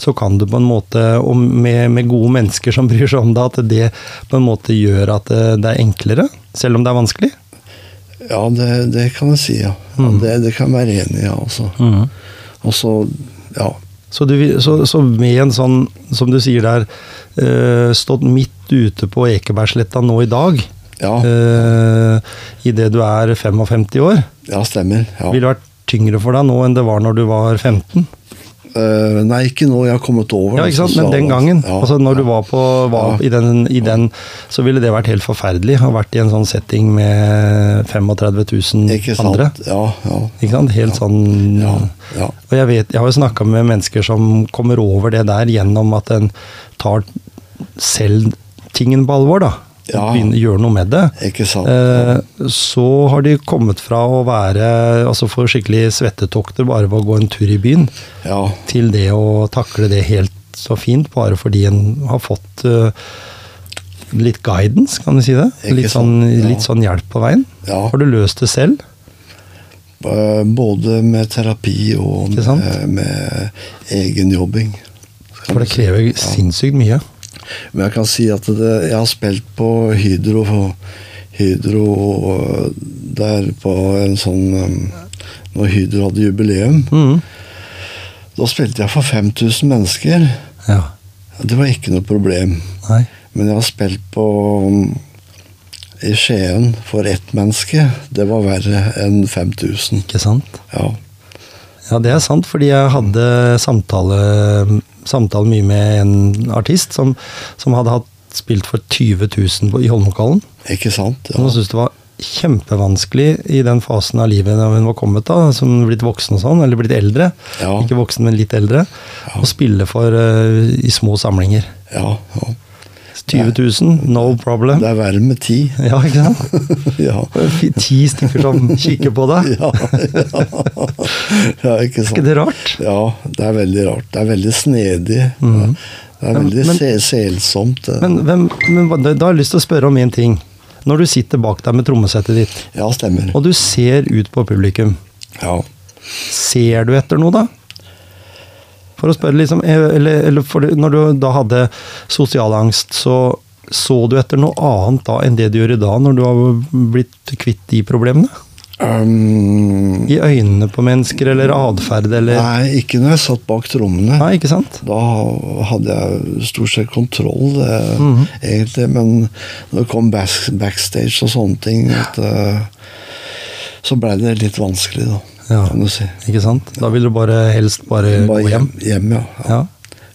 så kan du på en måte, og med, med gode mennesker som bryr seg om deg, at det på en måte gjør at det, det er enklere, selv om det er vanskelig? ja det, det kan jeg si, ja. ja Mm. det, det kan jeg være enig i, ja, altså. Og så, ja. Så, du, så, så med en sånn, som du sier der, eh, stått midt ute på Ekebergsletta nå i dag, Ja, uh, idet du er 55 år, ja stemmer. Ja. Ville det vært tyngre for deg nå enn det var når du var 15? Uh, nei, ikke nå. Jeg har kommet over Ja, ikke sant? Men den gangen, Ja, altså når du var, på, var Ja. i, den, i den, så ville det vært helt forferdelig. Å ha vært i en sånn setting med 35 000 Ikke sant? andre. Ja, ja. Ikke sant? Helt sånn Ja, ja. Og jeg vet, jeg har jo snakka med mennesker som kommer over det der gjennom at en tar selv tingen på alvor, da. Ja. begynne gjøre noe med det. Ikke sant? Eh, så har de kommet fra å være altså få skikkelig svettetokter bare ved å gå en tur i byen, Ja. til det å takle det helt så fint, bare fordi en har fått uh, litt guidance, kan du si det? Ikke Litt sånn, sant, ja. litt sånn hjelp på veien. Ja. Har du løst det selv? Både med terapi og med, med egenjobbing. For det krever sinnssykt mye. Men jeg kan si at det, jeg har spilt på Hydro, Hydro eh, der på en sånn eh, Når Hydro hadde jubileum. Mm. Da spilte jeg for 5000 mennesker. Ja. Det var ikke noe problem. Nei. Men jeg har spilt på um, i Skien for ett menneske. Det var verre enn 5000. Ikke sant? Ja. Ja, det er sant, fordi jeg hadde samtale, samtale mye med en artist som, som hadde hatt spilt for 20 000 i Holmenkollen. Ikke sant? ja. Som syntes det var kjempevanskelig i den fasen av livet da hun var kommet, da, som blitt voksen og sånn, eller blitt eldre. Ja. Ikke voksen, men litt eldre. Ja. Å spille for uh, i små samlinger. Ja, ja. 20 000, no problem. Det er verre med ti. Ja, ikke sant? Ja. Ti stykker som kikker på deg. Ja, ja. ja, ikke Er sant. ikke det rart? Ja, det er veldig rart. Det er veldig snedig. Det er veldig men- se selsomt. Men, hvem, men da har jeg lyst til å spørre om én ting. Når du sitter bak deg med trommesettet ditt, Ja, stemmer. og du ser ut på publikum, Ja. ser du etter noe da? For å spørre liksom, eh, eller, eller Når du da hadde sosial angst, så så du etter noe annet da enn det du gjør i dag, når du har blitt kvitt de problemene? Um, I øynene på mennesker, eller atferd, eller nei, ikke når jeg satt bak trommene. Nei, ikke sant? Da hadde jeg stort sett kontroll, det, Mhm. egentlig. Men når det kom back, backstage og sånne ting, at, eh, så blei det litt vanskelig, da. Ja. Kan du si. Ikke sant? Da vil du bare helst bare, Bare gå hjem. hjem, ja. ja.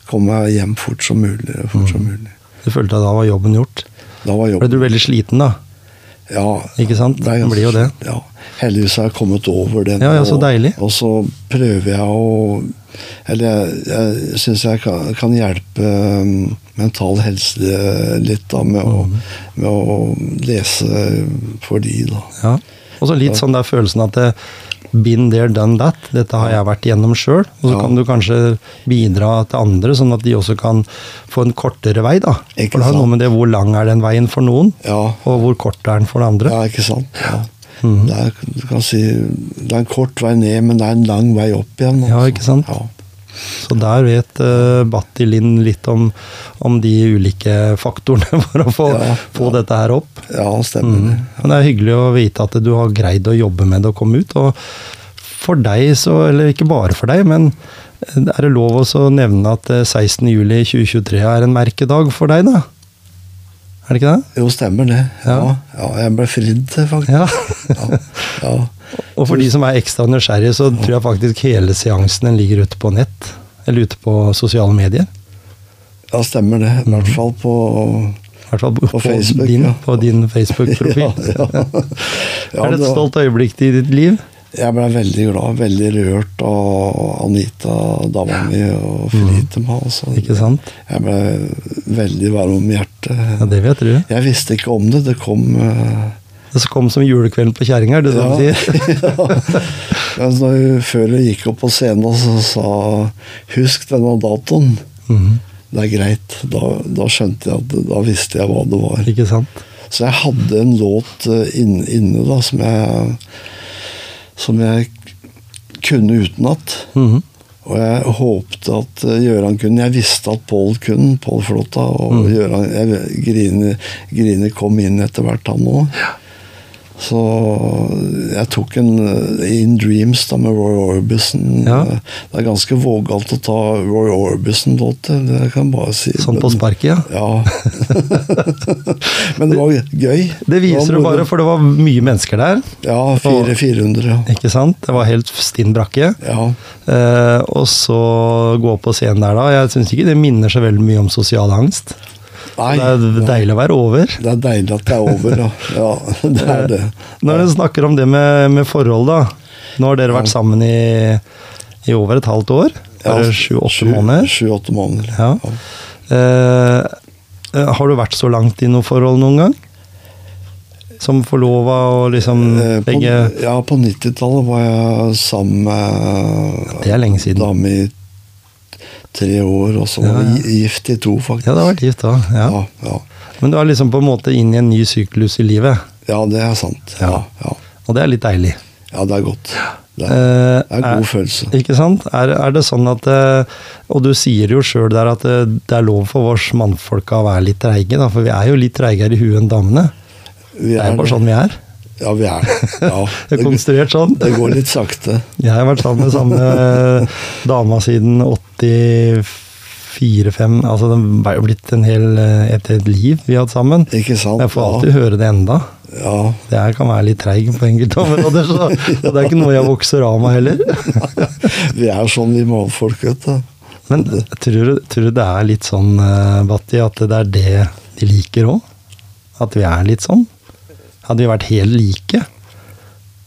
Komme meg hjem fort som mulig. Fort som mulig. Du følte at da var jobben gjort. Da var Ble jobben du veldig sliten da? Ja, Ikke sant? det Det blir jo det. Ja. Heldigvis har jeg kommet over det. Ja, ja, så deilig. Og så prøver jeg å Eller jeg, jeg syns jeg kan, kan hjelpe um, mental helse litt da, med, å, Mhm. med å lese for de, da. Ja. Og så litt sånn der følelsen at det, been there, done that. Dette har jeg vært igjennom sjøl. Og så Ja. kan du kanskje bidra til andre, sånn at de også kan få en kortere vei. da. Ikke For det har noe med det hvor lang er den veien for noen, Ja, og hvor kort er den for det andre. ja ikke sant? Ja. Mm. Det, er, si, det er en kort vei ned, men det er en lang vei opp igjen. altså. Ja, ikke sant? Ja. Så der vet uh, Batti Lind litt om, om de ulike faktorene for å få, Ja, få ja. dette her opp. ja, stemmer det. Mm. Men det er hyggelig å vite at du har greid å jobbe med det og komme ut. Og for deg, så, eller ikke bare for deg, men er det lov å nevne at eh, 16.07.2023 er en merkedag for deg, da? Er det ikke det? Jo, stemmer det. Ja, Ja. jeg ble fridd til, faktisk. Ja. Og for de som er ekstra nysgjerrige, så tror jeg faktisk hele seansen ligger ute på nett. Eller ute på sosiale medier. ja stemmer det. I hvert fall på I hvert fall på, På Facebook, din, ja. på din Facebook-profil. Ja. Ja, er det et stolt øyeblikk i ditt liv? Jeg ble veldig glad, veldig rørt av Anita, dama mi, og forlite meg. Altså. Mm. Ikke sant? Jeg ble veldig varm om hjertet. Ja, det vet du. Jeg visste ikke om det. Det kom uh... Det kom som julekvelden på kjerringa, er det det ja. du sier? Når jeg, før jeg gikk opp på scenen, så sa 'husk denne datoen'. Mhm. Det er greit. Da, da skjønte jeg at Da visste jeg hva det var. Ikke sant? Så jeg hadde en låt inne, inne da, som jeg, som jeg kunne utenat. Mhm. Og jeg håpte at Gjøran Gøran kunne. Jeg visste at Pål kunne, Pål Flåtta. Og Gøran jeg, Grine, Grine kom inn etter hvert, han òg. Så jeg tok en eh, In Dreams da med Roy Orbison. Ja. Det er ganske vågalt å ta Roy Orbison-låter, det kan jeg bare si. Sånn på sparket, ja. Ja. Men det var gøy. Det viser du bare, for det var mye mennesker der. Ja, fire, 400, ja. Ikke sant? Det var helt stinn brakke. ja. Eh, og så gå på scenen der, da. Jeg syns ikke det minner så veldig mye om sosial angst. Nei, det er deilig å være over. det er deilig at det er over, da. ja det er det. Når dere snakker om det med, med forhold, da. Nå har dere vært sammen i, i over et halvt år. Bare sju-åtte sju- måneder. Sju-åtte måneder. Ja. Eh, eh, har du vært så langt i noe forhold noen gang? Som forlova og liksom begge På, ja, på 90-tallet var jeg sammen med Det er lenge siden. dame i tre år, og så var ja. vi gift i to, faktisk. Ja, det har vært gift da. Ja. ja, ja. Men du er liksom på en måte inn i en ny syklus i livet. Ja, det er sant. Ja. Ja, ja. Og det er litt deilig. ja det er godt. Det er, Eh, det er en god følelse. Ikke sant? Er, er det sånn at eh, Og du sier jo sjøl der at eh, det er lov for oss mannfolka å være litt treige, da, for vi er jo litt treigere i huet enn damene. Vi Det er er bare sånn vi er. Ja, vi er. Ja, Det er konstruert sånn. det går litt sakte. Jeg har vært sammen med samme dama siden 84-5. Altså det har jo blitt en hel, et helt liv vi har hatt sammen. Ikke sant? Jeg får alltid høre det enda. Ja. Det her kan være litt treig på enkelte områder, så det er ikke noe jeg vokser av meg heller. Vi er sånn, vi mannfolk, vet du. Men tror du, tror du det er litt sånn, eh, Batti, at det er det de liker òg? At vi er litt sånn? Hadde vi vært helt like?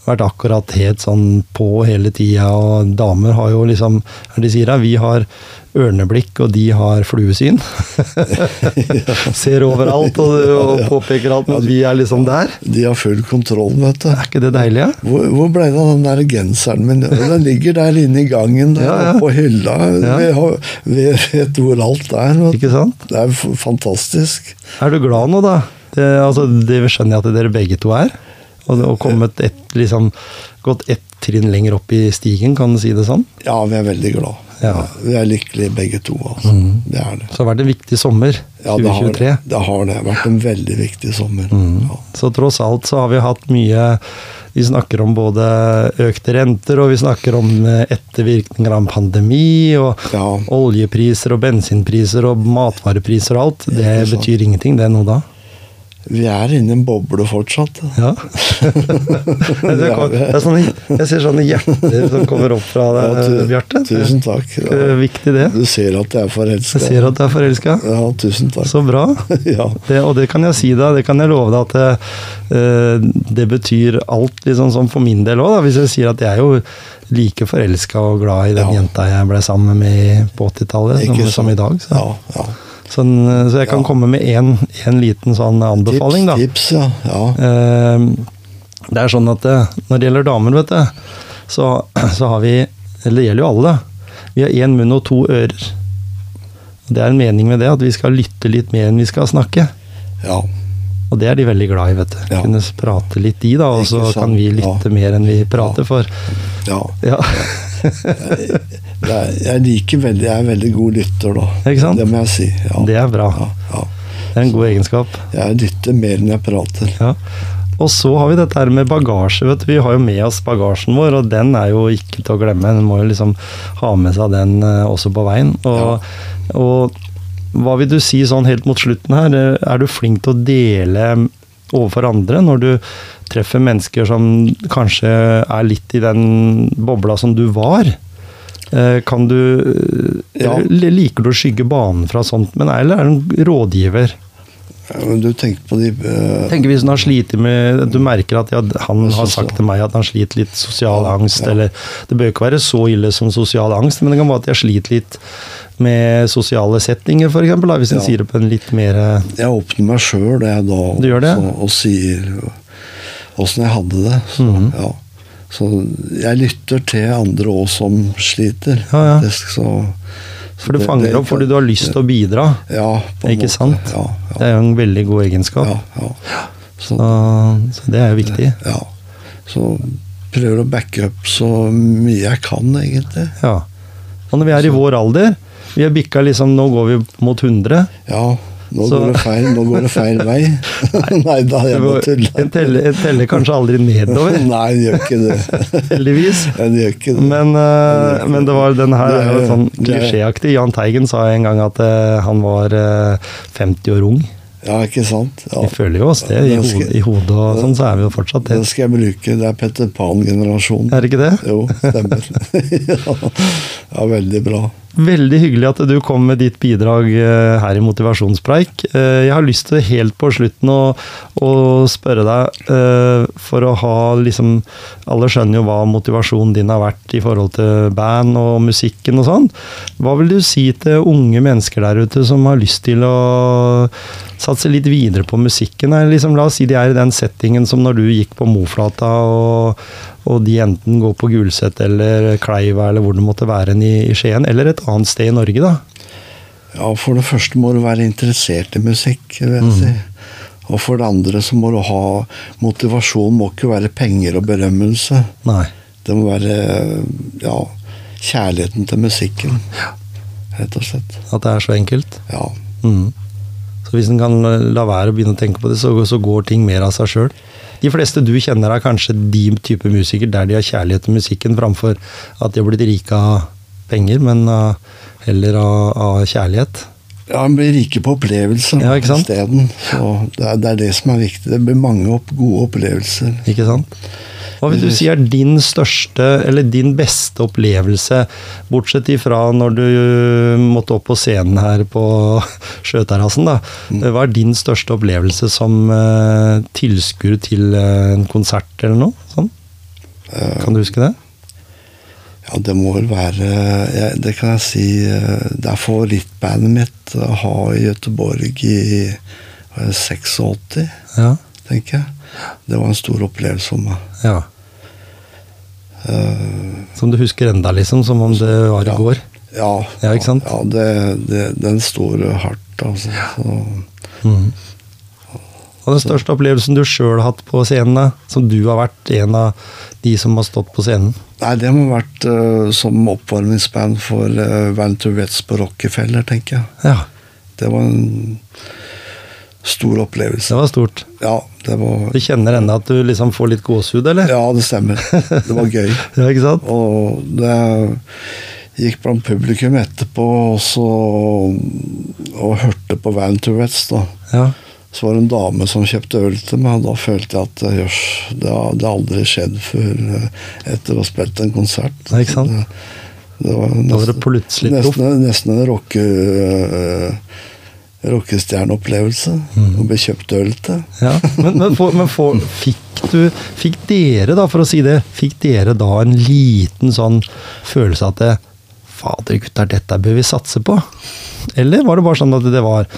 Vært akkurat helt sånn på hele tida, og damer har jo liksom de sier da? Vi har ørneblikk, og de har fluesyn. Ser overalt og, og påpeker alt, men vi er liksom der. De har full kontroll, vet du. Er ikke det deilig? Ja? Hvor, hvor ble det av den der genseren min? Den ligger der inne i gangen, der Ja, ja. på hylla. Vi, har, vi vet hvor alt er. Ikke sant? Det er fantastisk. Er du glad nå, da? Det, altså, det skjønner jeg at dere begge to er. Og, og kommet et, liksom, gått ett trinn lenger opp i stigen, kan du si det sånn? Ja, vi er veldig glad. Ja. Mm. Vi er lykkelige begge to, altså. Det er det. Så det har vært en viktig sommer, Ja, det har 2023. det. Det har det. vært en veldig viktig sommer. Mm. Ja. Så tross alt så har vi hatt mye Vi snakker om både økte renter, og vi snakker om eh, ettervirkninger av pandemi, og Ja. oljepriser og bensinpriser og matvarepriser og alt. Det betyr ingenting, det nå da. Vi er inne i en boble fortsatt. Ja. det kom, det er sånne, jeg ser sånne hjerter som kommer opp fra deg, ja, Bjarte. Tusen takk. Det Ja. viktig, det. Du ser at jeg er Jeg ser at du er forelska. Ja, tusen takk. Så bra. Ja. Det, og det kan jeg si deg, det kan jeg love deg at det, eh, det betyr alt, liksom sånn for min del òg. Hvis jeg sier at jeg er jo like forelska og glad i den jenta jeg ble sammen med på 80-tallet, som, som i dag. Så, Ja, ja. Sånn, så jeg kan Ja. komme med én liten sånn anbefaling, da. Tips, ja. ja. Eh, det er sånn at eh, når det gjelder damer, vet du, så, så har vi Eller det gjelder jo alle. Vi har én munn og to ører. Det er en mening med det, at vi skal lytte litt mer enn vi skal snakke. ja. Og det er de veldig glad i, vet du. Ja. Kunne prate litt de, da, og så kan vi lytte mer enn vi prater for. ja. Ja. Er, jeg liker veldig Jeg er veldig god lytter, da. Det må jeg si. Ja. Det er bra. Ja, ja. Det er en god egenskap. Jeg lytter mer enn jeg prater. Ja. Og så har vi dette her med bagasje. vet du. Vi har jo med oss bagasjen vår, og den er jo ikke til å glemme. En må jo liksom ha med seg den eh, også på veien. Og, og hva vil du si sånn helt mot slutten her? Er du flink til å dele overfor andre når du treffer mennesker som kanskje er litt i den bobla som du var? Eh, Kan du Ja. Liker du å skygge banen fra sånt, men eller er du en rådgiver? Ja, Men du tenker på de uh, tenker hvis han har slitt med Du merker at ja, han har sagt til meg at han sliter litt sosial angst, ja. eller Det bør ikke være så ille som sosial angst, men det kan være at jeg sliter litt med sosiale settinger, f.eks. Hvis en sier det på en litt mer eh, Jeg åpner meg sjøl, jeg da. Du gjør det? Så, og sier åssen jeg hadde det. Så, Mhm. ja. Så jeg lytter til andre òg som sliter. Ja, ja. Så, så, For du det- fanger det- opp fordi du har lyst til å bidra. Ja, på en Ikke måte. sant? Ja, Det er jo en veldig god egenskap. ja, ja. Så, Så, så det er jo viktig. ja. så prøver å backe opp så mye jeg kan, egentlig. Ja. Og når vi er i vår alder Vi har bikka liksom Nå går vi mot 100. Ja, nå, Så- går, det feil, nå går det feil vei. Nei da, jeg må tulle. En teller, telle kanskje aldri nedover, Nei, den gjør ikke det. heldigvis. Den gjør ikke det. Men, uh, men det var, den her er jo sånn klisjéaktig. Jahn Teigen sa en gang at uh, han var uh, 50 år ung. Ja, ikke sant? Ja. Vi føler jo oss det. I, skal- hodet, I hodet og sånn, så er vi jo fortsatt det. Det skal jeg bruke. Det er Petter Pan-generasjonen. Er det ikke det? Jo, stemmer. ja, veldig bra. Veldig hyggelig at du kom med ditt bidrag eh, her i Motivasjonspreik. Eh, Jeg har lyst til helt på slutten å, å spørre deg, eh, for å ha liksom Alle skjønner jo hva motivasjonen din har vært i forhold til band og musikken og sånn. Hva vil du si til unge mennesker der ute som har lyst til å satse litt videre på musikken? Liksom, la oss si de er i den settingen som når du gikk på Moflata, og, og de enten går på Gulset eller Kleiva eller hvor det måtte være i, i Skien, eller et annet sted i Norge, da. Ja, For det første må du være interessert i musikk. vil jeg si. Og for det andre så må du ha Motivasjon må ikke være penger og berømmelse. Nei. Det må være ja, kjærligheten til musikken. Rett og slett. At det er så enkelt. Ja. Mm. Så hvis en kan la være å begynne å tenke på det, så, så går ting mer av seg sjøl. De fleste du kjenner er kanskje de type musikere der de har kjærlighet til musikken, framfor at de har blitt rike av penger, men uh, heller av, av kjærlighet. Ja, En blir rike på opplevelser Ja, isteden. Det er, det er det som er viktig. Det blir mange opp, gode opplevelser. Ikke sant? Hva vil du si er din største, eller din beste opplevelse, bortsett ifra når du måtte opp på scenen her på Sjøterrassen, da. Hva er din største opplevelse som uh, tilskuer til eh, en konsert eller noe? Sånn? Kan du huske det? Ja, det må vel være Det kan jeg si Det er favorittbandet mitt å ha i Göteborg i hva er det, 86, Ja. tenker jeg. Det var en stor opplevelse for meg. ja. Uh, Som du husker enda, liksom? Som om det var i Ja. går? ja, Ja, ikke sant? Ja, det, det, den står hardt, altså. Så, Mm. Og den største opplevelsen du sjøl har hatt på scenen, da? Som du har vært en av de som har stått på scenen? nei, det må ha vært uh, som oppvarmingsband for uh, Van Tourettes på Rockefeller, tenker jeg. Ja. Det var en stor opplevelse. Det var stort. Ja, det var Du kjenner ennå at du liksom får litt gåsehud, eller? Ja, det stemmer. Det var gøy. Ja, ikke sant? Og det gikk blant publikum etterpå og, så, og hørte på Van Tourettes. da. Ja. Så var det en dame som kjøpte øl til meg, og da følte jeg at jøss, det har aldri skjedd før eh, etter å ha spilt en konsert. Ja, ikke sant? Det, det var var det plutselig nesten, nesten en rocke, eh, rockestjerneopplevelse mm. og ble kjøpt øl til. Ja. Men, men, for, men for, fikk du Fikk dere, da, for å si det, fikk dere da en liten sånn følelse at det, Fader, gutter, dette bør vi satse på? Eller var det bare sånn at det var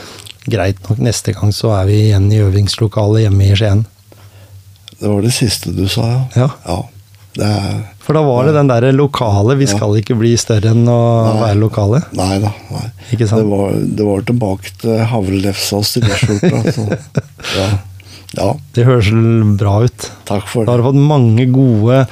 greit nok, neste gang så er vi igjen i øvingslokalet hjemme i Skien? Det var det siste du sa, ja. Ja. Det er For da var det den derre lokale, vi Ja. skal ikke bli større enn å Nei. være lokale. Nei da. Nei. Ikke sant? Det, var, det var tilbake til havrelefsa og stilleskjorta. ja. ja, Det høres bra ut. takk for Da har det. du fått mange gode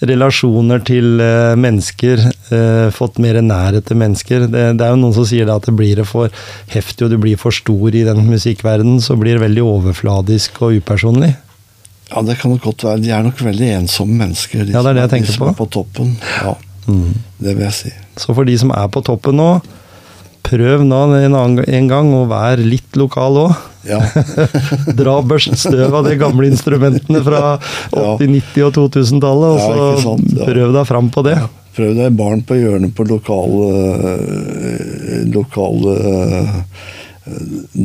relasjoner til eh, mennesker. eh, fått mer nærhet til mennesker. Det, det er jo noen som sier det at det blir det for heftig og du blir for stor i den musikkverdenen, så blir det veldig overfladisk og upersonlig. Ja, det kan nok godt være. De er nok veldig ensomme mennesker, de, Ja, det er det jeg som, de som på. er på toppen. Ja, det vil jeg si. Så for de som er på toppen nå, prøv nå en, en gang å være litt lokal òg. Ja, Dra børst støv av de gamle instrumentene fra 80-, 90- og 2000-tallet, og Ja, så sant, ja. prøv deg fram på det. Prøv deg barn på hjørnet på lokale Lokale eh,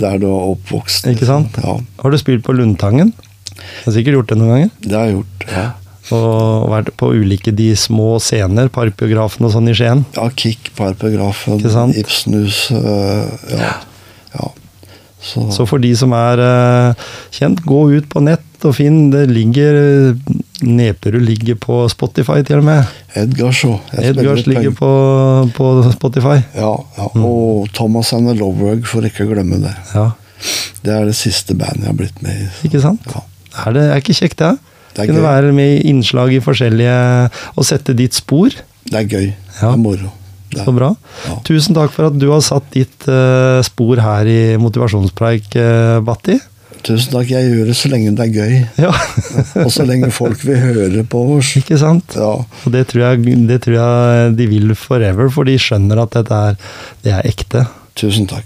Der du er oppvokst. Ikke sant? Ja, Har du spilt på Lundtangen? Du har sikkert gjort det noen ganger? det har jeg gjort. ja. Og vært på ulike de små scener, Parkbiografen og sånn i Skien. Ja, Kick, Parparagrafen, Ikke? Ibsenhus øh, ja. ja. Så, Så for de som er eh, kjent, gå ut på nett og finn. Det ligger Neperud ligger på Spotify, til og med. Edgars Shaw. Edgars ligger på, på Spotify. Ja, ja. Og Thomas and the Loverug, for ikke å glemme det. Ja, Det er det siste bandet jeg har blitt med i. ikke sant? Ja. Er det er ikke kjekt, det? Det er Kunne være med innslag i forskjellige Og sette ditt spor. Det er gøy. Ja. Det er moro. Det er- Så bra. Ja. Tusen takk for at du har satt ditt uh, spor her i Motivasjonspreik, uh, Batti. Tusen takk. Jeg gjør det så lenge det er gøy. Ja, Og så lenge folk vil høre på oss. ikke sant? Ja. Og det tror, jeg, det tror jeg de vil forever, for de skjønner at dette er, det er ekte. Tusen takk.